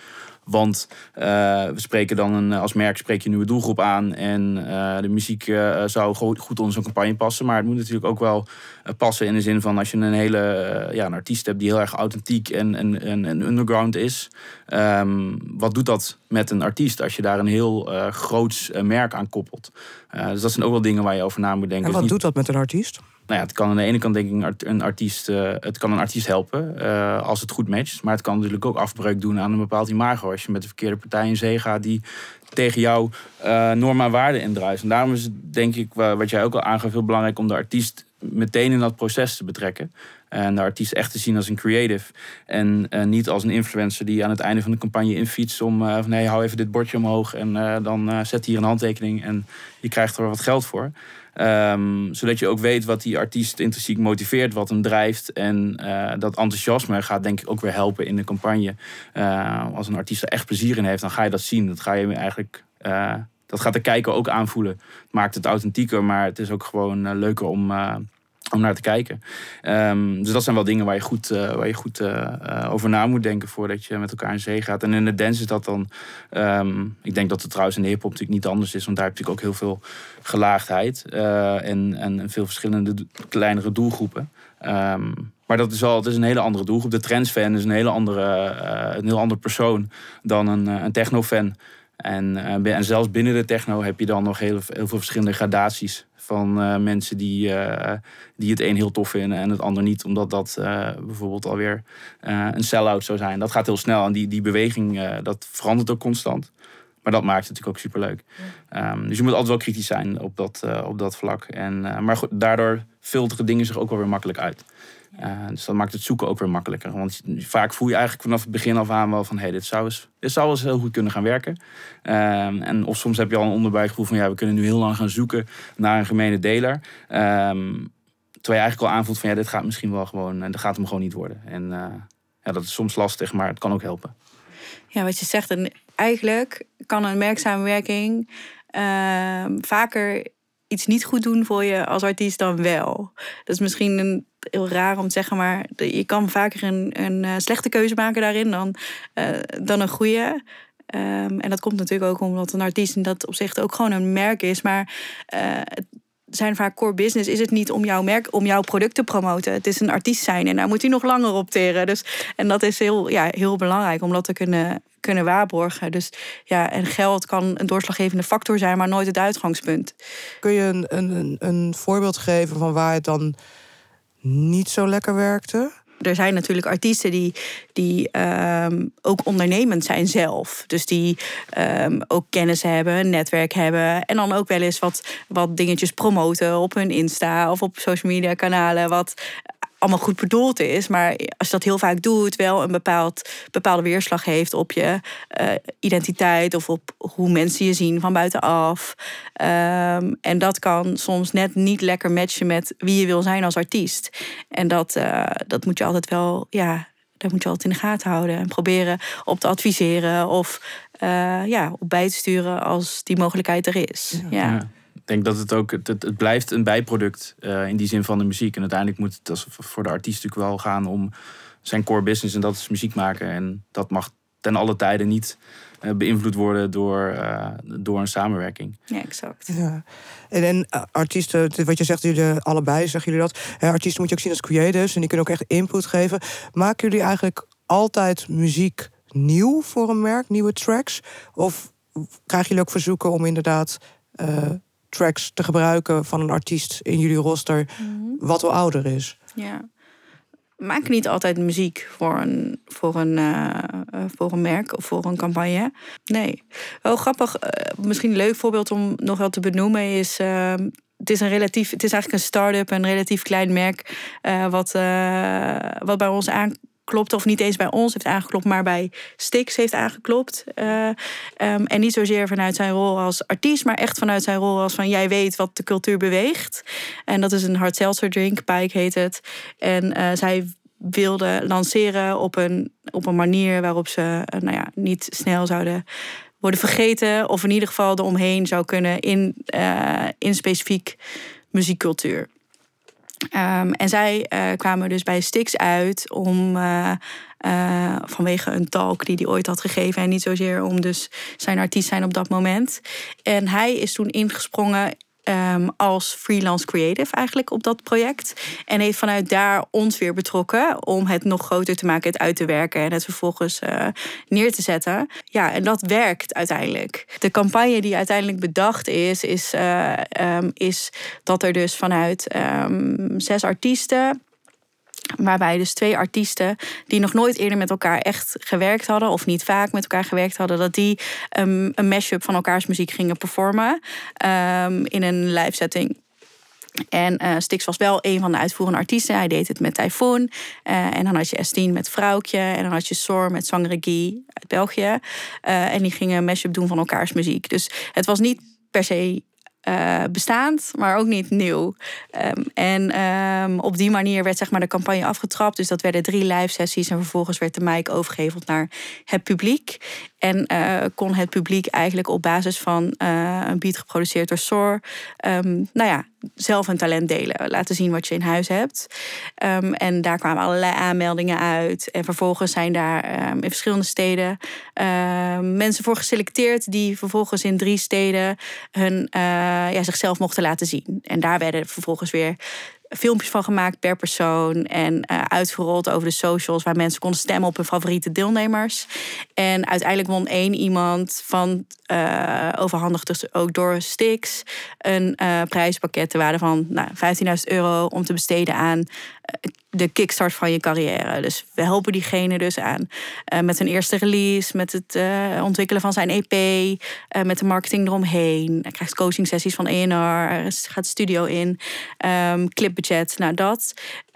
want uh, we spreken dan een, als merk spreek je een nieuwe doelgroep aan. En uh, de muziek uh, zou goed onder zo'n campagne passen. Maar het moet natuurlijk ook wel passen in de zin van als je een hele ja, een artiest hebt die heel erg authentiek en, en, en, en underground is. Um, wat doet dat met een artiest als je daar een heel groots merk aan koppelt? dus dat zijn ook wel dingen waar je over na moet denken. En dus wat doet dat met een artiest? Nou ja, het kan aan de ene kant denk ik een artiest, uh, het kan een artiest helpen uh, als het goed matcht. Maar het kan natuurlijk ook afbreuk doen aan een bepaald imago. Als je met de verkeerde partij in zee gaat die tegen jouw uh, normen en waarden indruist. En daarom is het denk ik, wat jij ook al aangaf, heel belangrijk om de artiest meteen in dat proces te betrekken. En de artiest echt te zien als een creative. En niet als een influencer die aan het einde van de campagne infietst om uh, van hey, hou even dit bordje omhoog en dan zet hier een handtekening en je krijgt er wat geld voor. Um, zodat je ook weet wat die artiest intrinsiek motiveert, wat hem drijft. En uh, dat enthousiasme gaat denk ik ook weer helpen in de campagne. Uh, als een artiest er echt plezier in heeft, dan ga je dat zien. Dat ga je eigenlijk. Uh, dat gaat de kijker ook aanvoelen. Het maakt het authentieker, maar het is ook gewoon leuker om om naar te kijken. Um, dus dat zijn wel dingen waar je goed, uh, waar je goed uh, over na moet denken voordat je met elkaar in zee gaat. En in de dance is dat dan. Um, ik denk dat het trouwens in de hip-hop natuurlijk niet anders is, want daar heb je ook heel veel gelaagdheid en, en veel verschillende kleinere doelgroepen. Um, maar dat is wel, het is een hele andere doelgroep. De trance-fan is een hele andere, een heel ander persoon dan een, een techno-fan. En, en zelfs binnen de techno heb je dan nog heel, heel veel verschillende gradaties van uh, mensen die, uh, die het een heel tof vinden en het ander niet. Omdat dat uh, bijvoorbeeld alweer een sell-out zou zijn. Dat gaat heel snel en die, die beweging dat verandert ook constant. Maar dat maakt het natuurlijk ook superleuk. Ja. Um, dus je moet altijd wel kritisch zijn op dat, op dat vlak. En, maar goed, daardoor filteren dingen zich ook wel weer makkelijk uit. Uh, dus dat maakt het zoeken ook weer makkelijker. Want vaak voel je eigenlijk vanaf het begin af aan wel van... hé, hey, dit, zou eens, dit zou eens heel goed kunnen gaan werken. Uh, en of soms heb je al een onderbuikgevoel van... ja, we kunnen nu heel lang gaan zoeken naar een gemene deler. Uh, terwijl je eigenlijk al aanvoelt van... ja, dit gaat misschien wel gewoon... dat gaat hem gewoon niet worden. En eh, ja, dat is soms lastig, maar het kan ook helpen. Ja, wat je zegt. En eigenlijk kan een merksamenwerking ehm, vaker iets niet goed doen voor je als artiest dan wel. Dat is misschien een, heel raar om te zeggen, maar je kan vaker een, een eh, slechte keuze maken daarin dan, uh, dan een goede. Um, en dat komt natuurlijk ook omdat een artiest in dat opzicht ook gewoon een merk is. Maar uh, zijn vaak core business is het niet om jouw merk, om jouw product te promoten. Het is een artiest zijn en daar moet hij nog langer opteren. Dus, en dat is heel, ja, heel belangrijk om dat te kunnen, kunnen waarborgen. Dus ja, en geld kan een doorslaggevende factor zijn, maar nooit het uitgangspunt. Kun je een, een, een voorbeeld geven van waar het dan niet zo lekker werkte? er zijn natuurlijk artiesten die, die ehm, ook ondernemend zijn zelf. Dus die ehm, ook kennis hebben, netwerk hebben. En dan ook wel eens wat, wat dingetjes promoten op hun Insta of op social media kanalen. Wat allemaal goed bedoeld is. Maar als je dat heel vaak doet, wel een bepaald, bepaalde weerslag heeft op je uh, identiteit of op hoe mensen je zien van buitenaf. Um, en dat kan soms net niet lekker matchen met wie je wil zijn als artiest. En dat, uh, dat moet je altijd wel, ja, dat moet je altijd in de gaten houden. En proberen op te adviseren of uh, ja, op bij te sturen als die mogelijkheid er is. ja. Denk dat het ook, het, het blijft een bijproduct uh, in die zin van de muziek. En uiteindelijk moet het als, voor de artiest natuurlijk wel gaan om zijn core business en dat is muziek maken. En dat mag ten alle tijden niet uh, beïnvloed worden door, uh, door een samenwerking. Ja, exact. Ja. En, en artiesten, wat je zegt, jullie allebei zeggen jullie dat. artiesten moet je ook zien als creators en die kunnen ook echt input geven. Maken jullie eigenlijk altijd muziek nieuw voor een merk, nieuwe tracks? Of krijgen jullie ook verzoeken om inderdaad tracks te gebruiken van een artiest in jullie roster mhm. wat al ouder is. Ja. Maken niet altijd muziek voor een, voor, een, uh, voor een merk of voor een campagne. Nee. Wel grappig, uh, misschien een leuk voorbeeld om nog wel te benoemen is. Uh, het is, een relatief, het is eigenlijk een start-up, een relatief klein merk. wat, wat bij ons aan, klopt of niet eens bij ons heeft aangeklopt, maar bij Stix heeft aangeklopt. Uh, en niet zozeer vanuit zijn rol als artiest, maar echt vanuit zijn rol als van jij weet wat de cultuur beweegt. En dat is een hard seltzer drink, Pike heet het. En uh, zij wilde lanceren op een, op een manier waarop ze uh, nou ja, niet snel zouden worden vergeten. Of in ieder geval eromheen zou kunnen in, in specifiek muziekcultuur. Um, en zij uh, kwamen dus bij Stix uit om uh, uh, vanwege een talk die hij ooit had gegeven. En niet zozeer om dus zijn artiest zijn op dat moment. En hij is toen ingesprongen um, als freelance creative eigenlijk op dat project. En heeft vanuit daar ons weer betrokken om het nog groter te maken, het uit te werken en het vervolgens uh, neer te zetten. Ja, en dat werkt uiteindelijk. De campagne die uiteindelijk bedacht is, is, uh, um, is dat er dus vanuit um, zes artiesten Waarbij dus twee artiesten die nog nooit eerder met elkaar echt gewerkt hadden, of niet vaak met elkaar gewerkt hadden, dat die um, een mashup van elkaars muziek gingen performen um, in een live setting. En uh, Stix was wel een van de uitvoerende artiesten. Hij deed het met Typhoon. Uh, en dan had je Estine met Vrouwtje. En dan had je Sor met Sangre Guy uit België. Uh, en die gingen een mashup doen van elkaars muziek. Dus het was niet per se uh, bestaand, maar ook niet nieuw. Um, en um, op die manier werd zeg maar, de campagne afgetrapt. Dus dat werden drie live sessies en vervolgens werd de mic overgeheveld naar het publiek. En uh, kon het publiek eigenlijk op basis van uh, een beat geproduceerd door Soar, um, nou ja, zelf een talent delen. Laten zien wat je in huis hebt. Um, en daar kwamen allerlei aanmeldingen uit. En vervolgens zijn daar um, in verschillende steden mensen voor geselecteerd die vervolgens in drie steden hun, uh, ja, zichzelf mochten laten zien. En daar werden vervolgens weer filmpjes van gemaakt per persoon. En uh, uitgerold over de socials waar mensen konden stemmen op hun favoriete deelnemers. En uiteindelijk won één iemand van, uh, overhandigd dus ook door Stix, een uh, prijspakket te waarde van nou, 15.000 euro om te besteden aan de kickstart van je carrière. Dus we helpen diegene dus aan uh, met een eerste release, met het uh, ontwikkelen van zijn EP, met de marketing eromheen. Hij krijgt coaching sessies van ENR, gaat studio in, um, clipbudget, nou dat.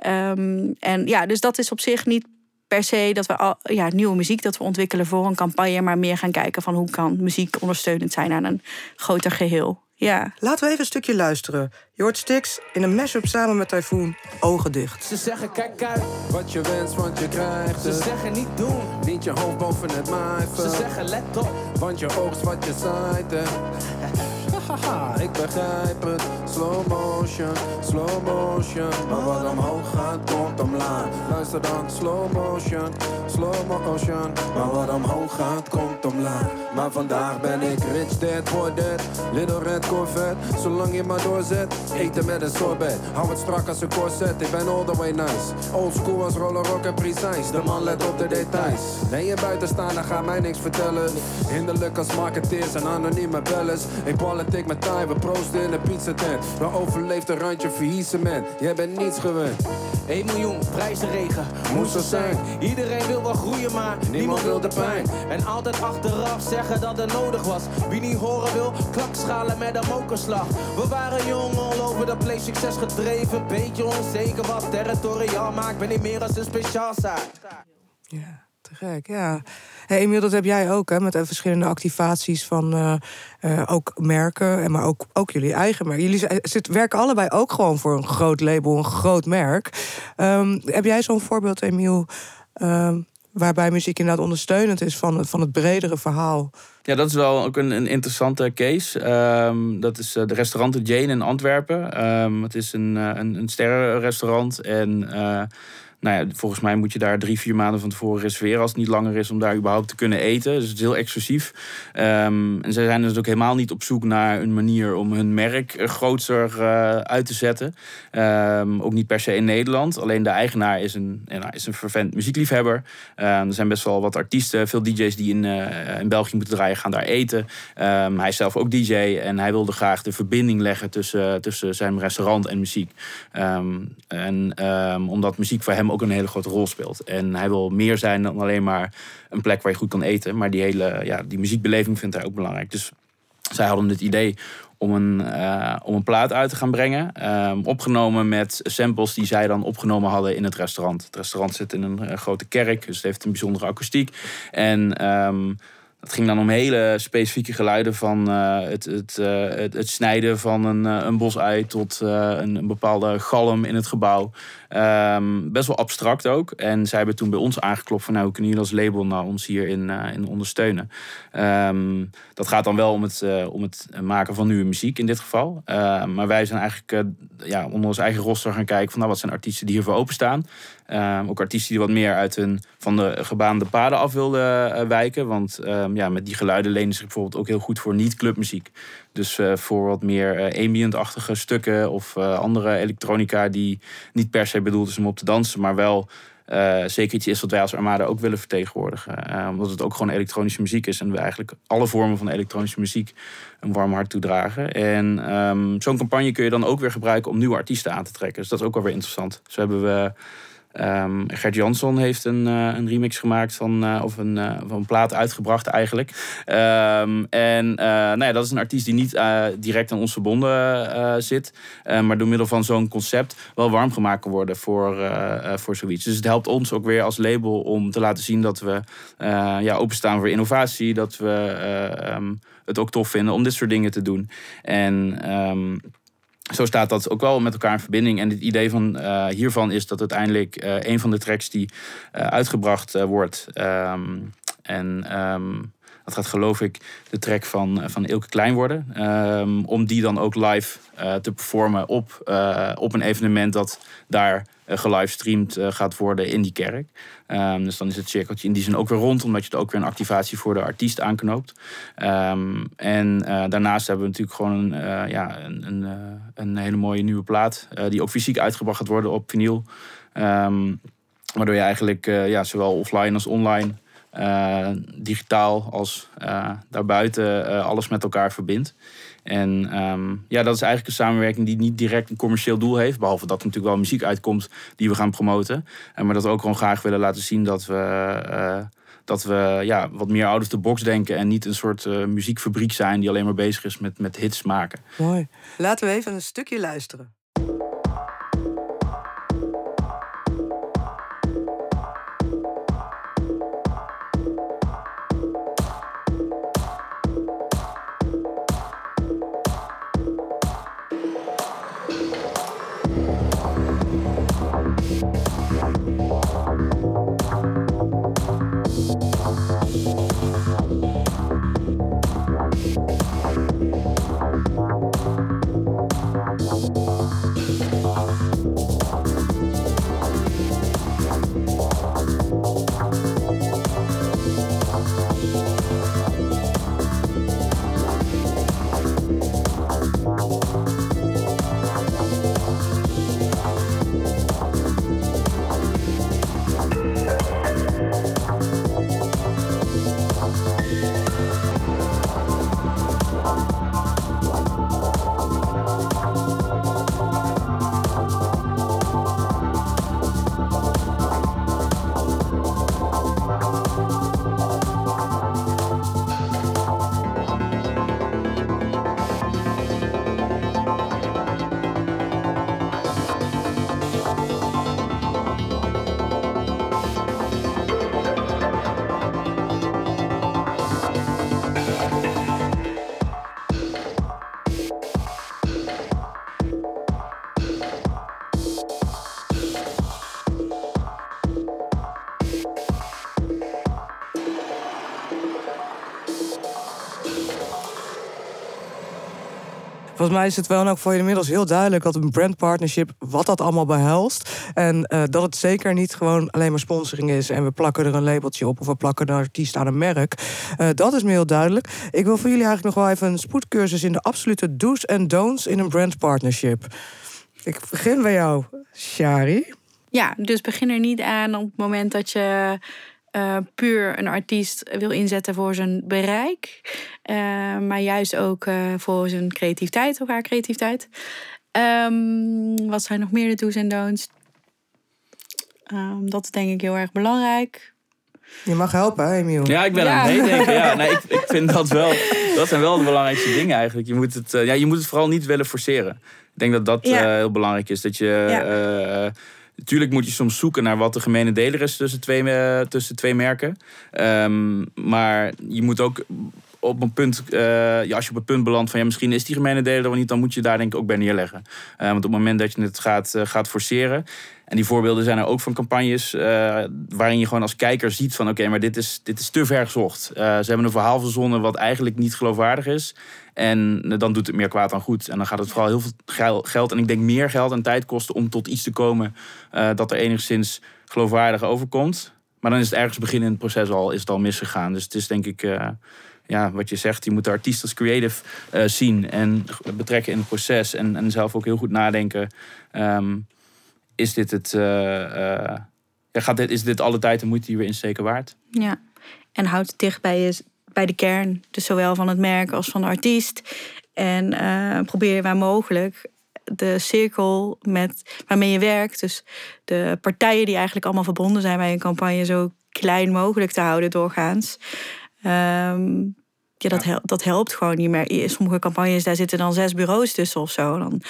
Um, en ja, dus dat is op zich niet per se dat we al, ja, nieuwe muziek dat we ontwikkelen voor een campagne, maar meer gaan kijken van hoe kan muziek ondersteunend zijn aan een groter geheel. Ja. Laten we even een stukje luisteren. Je hoort Stix in een mashup samen met Typhoon, ogen dicht. Ze zeggen kijk uit, wat je wenst, want je krijgt Ze zeggen niet doen, niet je hoofd boven het maaien. Ze zeggen let op, want je oogst wat je zaait. Ik begrijp het. Slow motion, slow motion. Maar wat omhoog gaat, komt omlaag. Luister dan, slow motion, slow motion. Maar wat omhoog gaat, komt omlaag. Maar vandaag ben ik rich dad voor that. Little red Corvette, zolang je maar doorzet Eten met een sorbet, hou het strak als een corset. Ik ben all the way nice. Old school als roller rock en precise. De man let op de details. Nee, je buitenstaander gaat mij niks vertellen. Hinderlijk als marketeers en anonieme bellers. In politiek met time, we proosten in de pizza tent. We overleeft een randje faillissement. Jij bent niets gewend. 1 miljoen, prijzenregen, moest er zijn. Iedereen wil wel groeien, maar niemand wil de pijn. En altijd achteraf zeggen dat het nodig was. Wie niet horen wil, klakschalen met een mokerslag. We waren jong, over de play, succes gedreven. Beetje onzeker wat territoriaal, maar ik ben niet meer als een speciaal zaak. Ja, te gek, ja. Emiel, dat heb jij ook, hè, met de verschillende activaties van eh, eh, ook merken, en maar ook, ook jullie eigen merk. Jullie zi- zit, werken allebei ook gewoon voor een groot label, een groot merk. Ehm, heb jij zo'n voorbeeld, Emiel, ehm, waarbij muziek inderdaad ondersteunend is van, van het bredere verhaal? Ja, dat is wel ook een, een interessante case. Ehm, dat is eh, de restaurant Jane in Antwerpen. Ehm, het is een, eh, een, een sterrenrestaurant. En eh, nou ja, volgens mij moet je daar drie, vier maanden van tevoren reserveren... als het niet langer is om daar überhaupt te kunnen eten. Dus het is heel exclusief. Ehm, en zij zijn dus ook helemaal niet op zoek naar een manier... om hun merk eh, groter eh, uit te zetten. Ehm, ook niet per se in Nederland. Alleen de eigenaar is een, nou, is een vervent muziekliefhebber. Ehm, er zijn best wel wat artiesten, veel DJ's die in, eh, in België moeten draaien, gaan daar eten. Hij is zelf ook DJ en hij wilde graag de verbinding leggen tussen, tussen zijn restaurant en muziek. En omdat muziek voor hem ook een hele grote rol speelt. En hij wil meer zijn dan alleen maar een plek waar je goed kan eten. Maar die hele ja, die muziekbeleving vindt hij ook belangrijk. Dus zij hadden het idee om een, eh, om een plaat uit te gaan brengen. Ehm, opgenomen met samples die zij dan opgenomen hadden in het restaurant. Het restaurant zit in een eh, grote kerk, dus het heeft een bijzondere akoestiek. En ehm, het ging dan om hele specifieke geluiden van eh, het, het, het, het snijden van een, een bosui tot eh, een, een bepaalde galm in het gebouw. Ehm, best wel abstract ook. En zij hebben toen bij ons aangeklopt van nou, hoe kunnen jullie als label nou ons hierin eh, in ondersteunen. Ehm, dat gaat dan wel om het, eh, om het maken van nieuwe muziek in dit geval. Ehm, maar wij zijn eigenlijk eh, ja, onder ons eigen roster gaan kijken van nou, wat zijn artiesten die hiervoor openstaan. Ehm, ook artiesten die wat meer uit hun van de gebaande paden af wilden wijken. Want ja, met die geluiden lenen zich bijvoorbeeld ook heel goed voor niet-clubmuziek. Dus eh, voor wat meer eh, ambient-achtige stukken of eh, andere elektronica die niet per se bedoeld is om op te dansen, maar wel eh, zeker iets is wat wij als Armada ook willen vertegenwoordigen. Omdat het ook gewoon elektronische muziek is en we eigenlijk alle vormen van elektronische muziek een warm hart toedragen. En ehm, zo'n campagne kun je dan ook weer gebruiken om nieuwe artiesten aan te trekken. Dus dat is ook wel weer interessant. Zo hebben we. Ehm, Gert Jansson heeft een, eh, een remix gemaakt van, eh, of een, van een plaat uitgebracht eigenlijk. Ehm, en nou ja, dat is een artiest die niet direct aan ons verbonden zit. maar door middel van zo'n concept wel warm gemaakt kan worden voor, voor zoiets. Dus het helpt ons ook weer als label om te laten zien dat we ja, openstaan voor innovatie. Dat we eh, ehm, het ook tof vinden om dit soort dingen te doen. En zo staat dat ook wel met elkaar in verbinding. En het idee van, eh, hiervan is dat uiteindelijk eh, een van de tracks die eh, uitgebracht wordt. ehm, en ehm, dat gaat geloof ik de track van, van Ilke Klein worden. ehm, om die dan ook live eh, te performen op, eh, op een evenement dat daar eh, gelivestreamd eh, gaat worden in die kerk. Ehm, dus dan is het cirkeltje in die zin ook weer rond, omdat je er ook weer een activatie voor de artiest aanknoopt. Ehm, en eh, daarnaast hebben we natuurlijk gewoon een, eh, ja, een, een, eh, een hele mooie nieuwe plaat, eh, die ook fysiek uitgebracht gaat worden op vinyl. Waardoor je eigenlijk eh, ja, zowel offline als online, eh, digitaal als eh, daarbuiten, eh, alles met elkaar verbindt. En ehm, ja, dat is eigenlijk een samenwerking die niet direct een commercieel doel heeft. Behalve dat er natuurlijk wel muziek uitkomt die we gaan promoten. En maar dat we ook gewoon graag willen laten zien dat we, eh, dat we ja, wat meer out of the box denken. En niet een soort eh, muziekfabriek zijn die alleen maar bezig is met, met hits maken. Mooi. Laten we even een stukje luisteren. Volgens mij is het wel ook voor je inmiddels heel duidelijk dat een brandpartnership, wat dat allemaal behelst. En uh, dat het zeker niet gewoon alleen maar sponsoring is en we plakken er een labeltje op of we plakken een artiest aan een merk. Uh, dat is me heel duidelijk. Ik wil voor jullie eigenlijk nog wel even een spoedcursus in de absolute do's en don'ts in een brandpartnership. Ik begin bij jou, Shari. Ja, dus begin er niet aan op het moment dat je uh, puur een artiest wil inzetten voor zijn bereik. Uh, maar juist ook uh, voor zijn creativiteit of haar creativiteit. Um, wat zijn nog meer de do's en don'ts? Um, dat is denk ik heel erg belangrijk. Je mag helpen, hè, Emiel? Ja, ik ben ja. aan het meedenken. Ja, nee, ik, ik vind dat wel... Dat zijn wel de belangrijkste dingen eigenlijk. Je moet het, ja, je moet het vooral niet willen forceren. Ik denk dat dat ja. heel belangrijk is. Dat je... Ja. Natuurlijk moet je soms zoeken naar wat de gemene deler is tussen twee, uh, tussen twee merken. Um, maar je moet ook op een punt, uh, ja, als je op een punt belandt van ja, misschien is die gemene deler er niet, dan moet je daar denk ik ook bij neerleggen. Uh, want op het moment dat je het gaat, gaat forceren, en die voorbeelden zijn er ook van campagnes waarin je gewoon als kijker ziet van oké, maar dit is, dit is te ver gezocht. ze hebben een verhaal verzonnen wat eigenlijk niet geloofwaardig is. En dan doet het meer kwaad dan goed. En dan gaat het vooral heel veel geld en ik denk meer geld en tijd kosten om tot iets te komen dat er enigszins geloofwaardig overkomt. Maar dan is het ergens begin in het proces al, is het al misgegaan. Dus het is denk ik, ja, wat je zegt, je moet de artiest als creative uh, zien en betrekken in het proces. En, en zelf ook heel goed nadenken. Um, is dit het, ja, gaat dit, is dit alle tijd de moeite die we insteken waard? Ja, en houd dicht bij je bij de kern. Dus zowel van het merk als van de artiest. En probeer waar mogelijk de cirkel met, waarmee je werkt. Dus de partijen die eigenlijk allemaal verbonden zijn bij een campagne zo klein mogelijk te houden doorgaans. Um, ja, dat, Helpt, dat helpt gewoon niet meer. Sommige campagnes, daar zitten dan zes bureaus tussen of zo. Dan,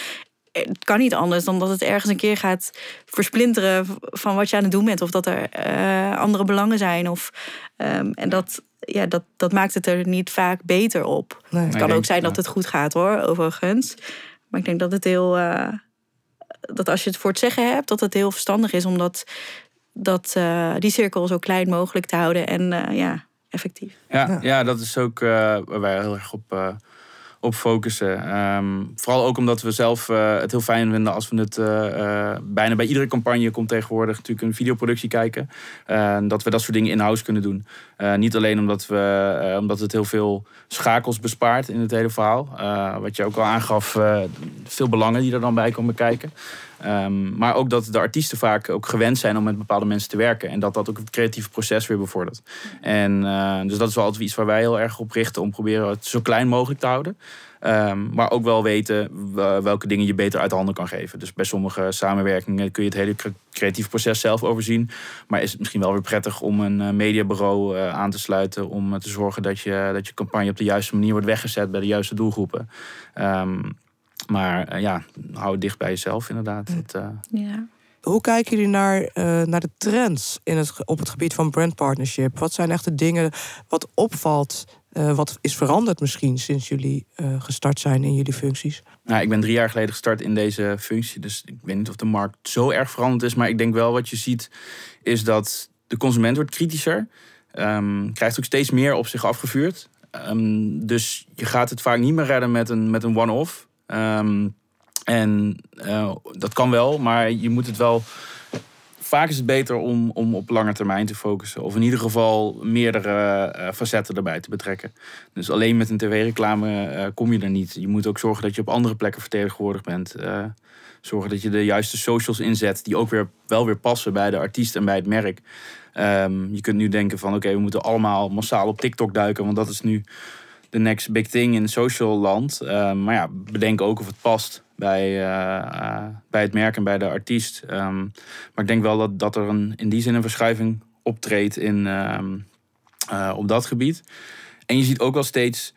het kan niet anders dan dat het ergens een keer gaat versplinteren van wat je aan het doen bent. Of dat er uh, andere belangen zijn. Of, um, en dat, ja, dat, dat maakt het er niet vaak beter op. Nee. Het kan ook zijn dat het goed gaat hoor, overigens. Maar ik denk dat het heel. Uh, dat als je het voor het zeggen hebt, dat het heel verstandig is om dat, dat, uh, die cirkel zo klein mogelijk te houden en ja, effectief. Ja, ja, ja. dat is ook waar wij heel erg op op focussen. Um, vooral ook omdat we zelf uh, het heel fijn vinden als we het uh, uh, bijna bij iedere campagne komt tegenwoordig natuurlijk een videoproductie kijken. dat we dat soort dingen in-house kunnen doen. niet alleen omdat, we, omdat het heel veel schakels bespaart in het hele verhaal. wat je ook al aangaf, veel belangen die er dan bij komen kijken. Um, maar ook dat de artiesten vaak ook gewend zijn om met bepaalde mensen te werken. En dat dat ook het creatieve proces weer bevordert. En uh, dus dat is wel altijd iets waar wij heel erg op richten. Om proberen het zo klein mogelijk te houden. Um, maar ook wel weten welke dingen je beter uit de handen kan geven. Dus bij sommige samenwerkingen kun je het hele creatieve proces zelf overzien. Maar is het misschien wel weer prettig om een uh, mediabureau uh, aan te sluiten. Om te zorgen dat je, dat je campagne op de juiste manier wordt weggezet bij de juiste doelgroepen. Um, maar uh, ja, hou het dicht bij jezelf inderdaad. Dat, uh... ja. Hoe kijken jullie naar, uh, naar de trends in het, op het gebied van brandpartnership? Wat zijn echt de dingen wat opvalt? wat is veranderd misschien sinds jullie gestart zijn in jullie functies? Nou, ik ben drie jaar geleden gestart in deze functie. Dus ik weet niet of de markt zo erg veranderd is. Maar ik denk wel wat je ziet is dat de consument wordt kritischer. Um, krijgt ook steeds meer op zich afgevuurd. Um, dus je gaat het vaak niet meer redden met een, met een one-off. Um, en uh, dat kan wel, maar je moet het wel. Vaak is het beter om, om op lange termijn te focussen. Of in ieder geval meerdere uh, facetten erbij te betrekken. Dus alleen met een tv-reclame uh, kom je er niet. Je moet ook zorgen dat je op andere plekken vertegenwoordigd bent. zorgen dat je de juiste socials inzet, die ook weer, wel weer passen bij de artiest en bij het merk. Um, je kunt nu denken van oké, we moeten allemaal massaal op TikTok duiken, want dat is nu de next big thing in social land. Uh, maar ja, bedenk ook of het past bij, uh, uh, bij het merk en bij de artiest. Um, maar ik denk wel dat, dat er een, in die zin een verschuiving optreedt in, um, op dat gebied. En je ziet ook wel steeds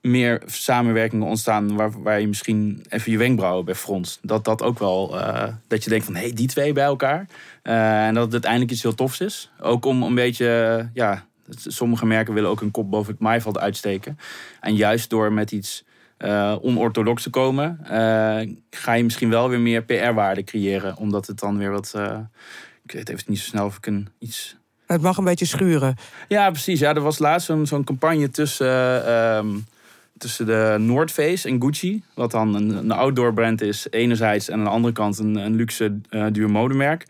meer samenwerkingen ontstaan waar, waar je misschien even je wenkbrauwen bij fronst. Dat dat ook wel, dat je denkt van hé, hey, die twee bij elkaar. en dat het uiteindelijk iets heel tofs is. Ook om een beetje, ja, Sommige merken willen ook een kop boven het maaiveld uitsteken. En juist door met iets uh, onorthodox te komen, uh, ga je misschien wel weer meer PR-waarde creëren. Omdat het dan weer wat. Uh, ik weet even niet zo snel of ik een iets. Het mag een beetje schuren. Ja, precies. Ja, er was laatst zo'n campagne tussen. Ehm, tussen de North Face en Gucci. Wat dan een, een outdoor brand is, enerzijds. En aan de andere kant een, een luxe uh, duur modemerk.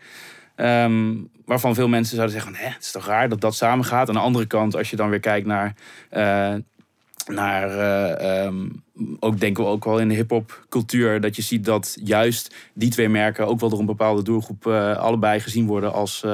Ehm, waarvan veel mensen zouden zeggen: van, het is toch raar dat dat samengaat. Aan de andere kant, als je dan weer kijkt naar. Uh, naar uh, um, ook denken we ook wel in de hip-hop cultuur. Dat je ziet dat juist die twee merken ook wel door een bepaalde doelgroep uh, allebei gezien worden als,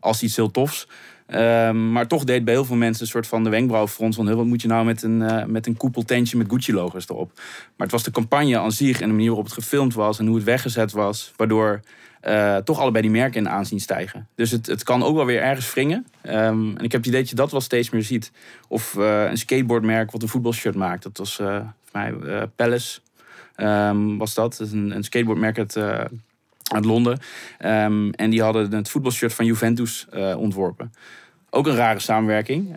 als iets heel tofs. Um, maar toch deed bij heel veel mensen een soort van de wenkbrauwfront van... wat moet je nou met een, met een koepeltentje met Gucci-logo's erop? Maar het was de campagne aan zich en de manier waarop het gefilmd was... en hoe het weggezet was, waardoor uh, toch allebei die merken in aanzien stijgen. Dus het, het kan ook wel weer ergens wringen. Um, en ik heb het idee dat je dat wel steeds meer ziet. Of uh, een skateboardmerk wat een voetbalshirt maakt. Dat was voor mij Palace, um, was dat. een, een skateboardmerk uit uit Londen. Um, en die hadden het voetbalshirt van Juventus uh, ontworpen. Ook een rare samenwerking.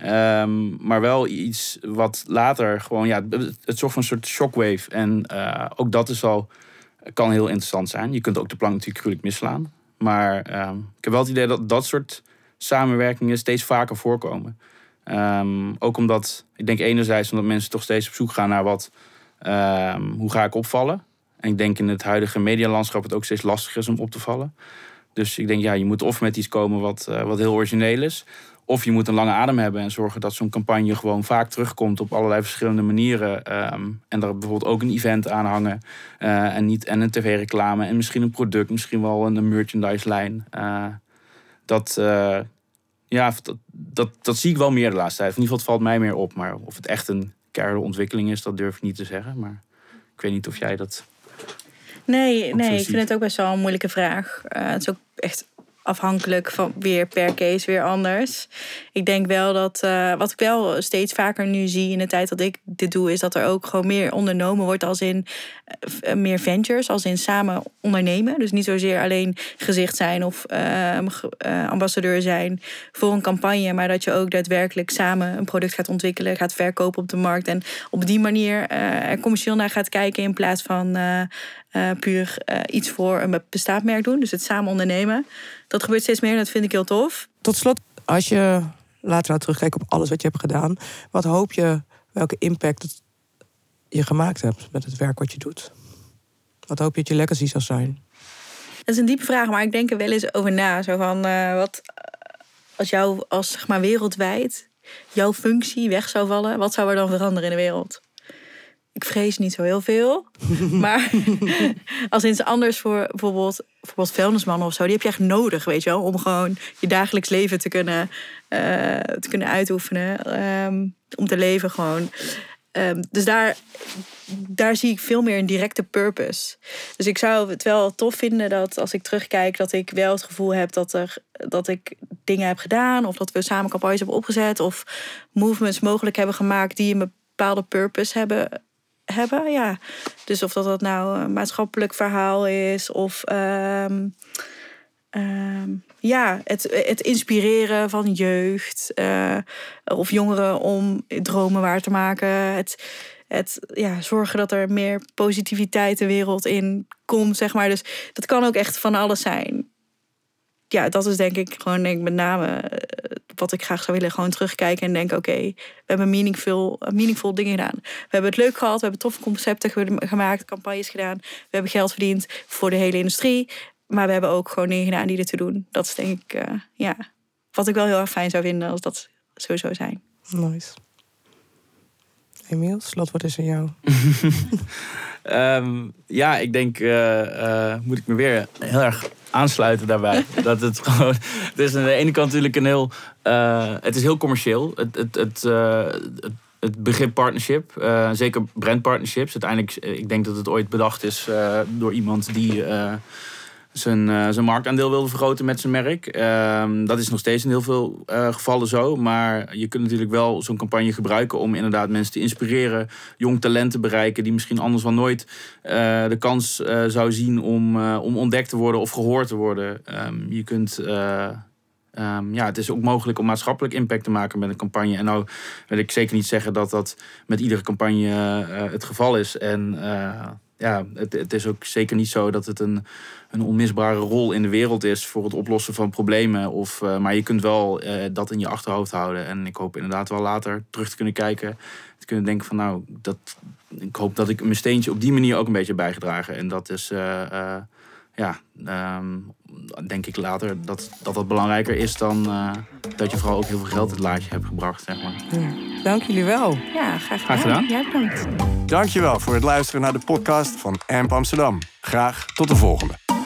Maar wel iets wat later gewoon... Ja, het zorgt voor een soort shockwave. En uh, ook dat is al, kan heel interessant zijn. Je kunt ook de plank natuurlijk gruwelijk misslaan. Maar um, ik heb wel het idee dat dat soort samenwerkingen steeds vaker voorkomen. ook omdat, ik denk enerzijds omdat mensen toch steeds op zoek gaan naar wat... hoe ga ik opvallen? En ik denk in het huidige medialandschap het ook steeds lastiger is om op te vallen. Dus ik denk, ja, je moet of met iets komen wat, uh, wat heel origineel is. Of je moet een lange adem hebben en zorgen dat zo'n campagne gewoon vaak terugkomt op allerlei verschillende manieren. Um, en daar bijvoorbeeld ook een event aan hangen. Uh, en, niet, en een tv-reclame en misschien een product, misschien wel een, merchandise-lijn. Uh, dat, ja, dat, dat, dat zie ik wel meer de laatste tijd. In ieder geval, het valt mij meer op. Maar of het echt een keiharde ontwikkeling is, dat durf ik niet te zeggen. Maar ik weet niet of jij dat Nee, nee ik vind het ook best wel een moeilijke vraag. Het is ook echt afhankelijk van weer per case weer anders. Ik denk wel dat uh, wat ik wel steeds vaker nu zie in de tijd dat ik dit doe, is dat er ook gewoon meer ondernomen wordt als in uh, meer ventures, als in samen ondernemen. Dus niet zozeer alleen gezicht zijn of uh, ambassadeur zijn voor een campagne, maar dat je ook daadwerkelijk samen een product gaat ontwikkelen, gaat verkopen op de markt en op die manier er commercieel naar gaat kijken in plaats van uh, puur uh, iets voor een bestaand merk doen. Dus het samen ondernemen. Dat gebeurt steeds meer en dat vind ik heel tof. Tot slot, als je later nou terugkijkt op alles wat je hebt gedaan, wat hoop je, welke impact je gemaakt hebt met het werk wat je doet? Wat hoop je dat je legacy zal zijn? Dat is een diepe vraag, maar ik denk er wel eens over na. Zo van, uh, wat als jou als zeg maar wereldwijd jouw functie weg zou vallen, wat zou er dan veranderen in de wereld? Ik vrees niet zo heel veel. [laughs] maar als iets anders voor bijvoorbeeld, bijvoorbeeld vuilnismannen of zo, die heb je echt nodig, weet je wel, om gewoon je dagelijks leven te kunnen, uh, te kunnen uitoefenen. Um, om te leven gewoon. Um, dus daar, daar zie ik veel meer een directe purpose. Dus ik zou het wel tof vinden dat als ik terugkijk, dat ik wel het gevoel heb dat, er, dat ik dingen heb gedaan. Of dat we samen campagnes hebben opgezet. Of movements mogelijk hebben gemaakt die een bepaalde purpose hebben hebben. Ja. Dus of dat, dat nou een maatschappelijk verhaal is of um, um, ja, het, het inspireren van jeugd uh, of jongeren om dromen waar te maken. Het, het ja, zorgen dat er meer positiviteit de wereld in komt, zeg maar. Dus dat kan ook echt van alles zijn ja, dat is denk ik gewoon denk met name eh, wat ik graag zou willen. Gewoon terugkijken en denken, oké, we hebben meaningful, meaningful dingen gedaan. We hebben het leuk gehad, we hebben toffe concepten gemaakt, campagnes gedaan. We hebben geld verdiend voor de hele industrie. Maar we hebben ook gewoon dingen gedaan die ertoe doen. Dat is denk ik, uh, ja, wat ik wel heel erg fijn zou vinden als dat zo zou zijn. Nice. Emiel, slotwoord is aan jou. um, [laughs] ja, ik denk, uh, uh, moet ik me weer heel erg aansluiten daarbij. [laughs] dat het gewoon. Het is aan de ene kant natuurlijk een heel. Uh, het is heel commercieel. Het, het, het, uh, het, het begrip partnership, uh, zeker brandpartnerships. Uiteindelijk, ik denk dat het ooit bedacht is door iemand die zijn, uh, zijn marktaandeel wilde vergroten met zijn merk. Uh, dat is nog steeds in heel veel uh, gevallen zo. Maar je kunt natuurlijk wel zo'n campagne gebruiken om inderdaad mensen te inspireren, jong talent te bereiken die misschien anders wel nooit uh, de kans zou zien om, om ontdekt te worden of gehoord te worden. Um, je kunt. Um, ja, het is ook mogelijk om maatschappelijk impact te maken met een campagne. En nou wil ik zeker niet zeggen dat dat met iedere campagne het geval is. En ja, het, het is ook zeker niet zo dat het een, een onmisbare rol in de wereld is voor het oplossen van problemen. Of, eh, maar je kunt wel eh, dat in je achterhoofd houden. En ik hoop inderdaad wel later terug te kunnen kijken. Te kunnen denken van nou, dat, ik hoop dat ik mijn steentje op die manier ook een beetje heb bijgedragen. En dat is, eh, eh, ja, ehm, denk ik later dat, dat dat belangrijker is dan eh, dat je vooral ook heel veel geld het laadje hebt gebracht. Zeg maar. Dank jullie wel. Ja, graag gedaan. Graag gedaan. Jij bedankt. Dankjewel voor het luisteren naar de podcast van AMP Amsterdam. Graag tot de volgende.